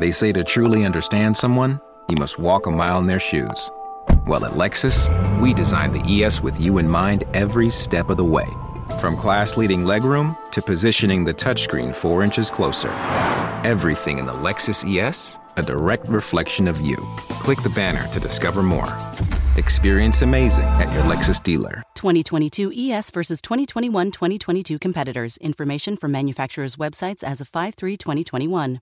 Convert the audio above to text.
They say to truly understand someone, you must walk a mile in their shoes. Well, at Lexus, we design the ES with you in mind every step of the way. From class leading legroom to positioning the touchscreen four inches closer. Everything in the Lexus ES, a direct reflection of you. Click the banner to discover more. Experience amazing at your Lexus dealer. 2022 ES versus 2021 2022 competitors. Information from manufacturers' websites as of 5 3 2021.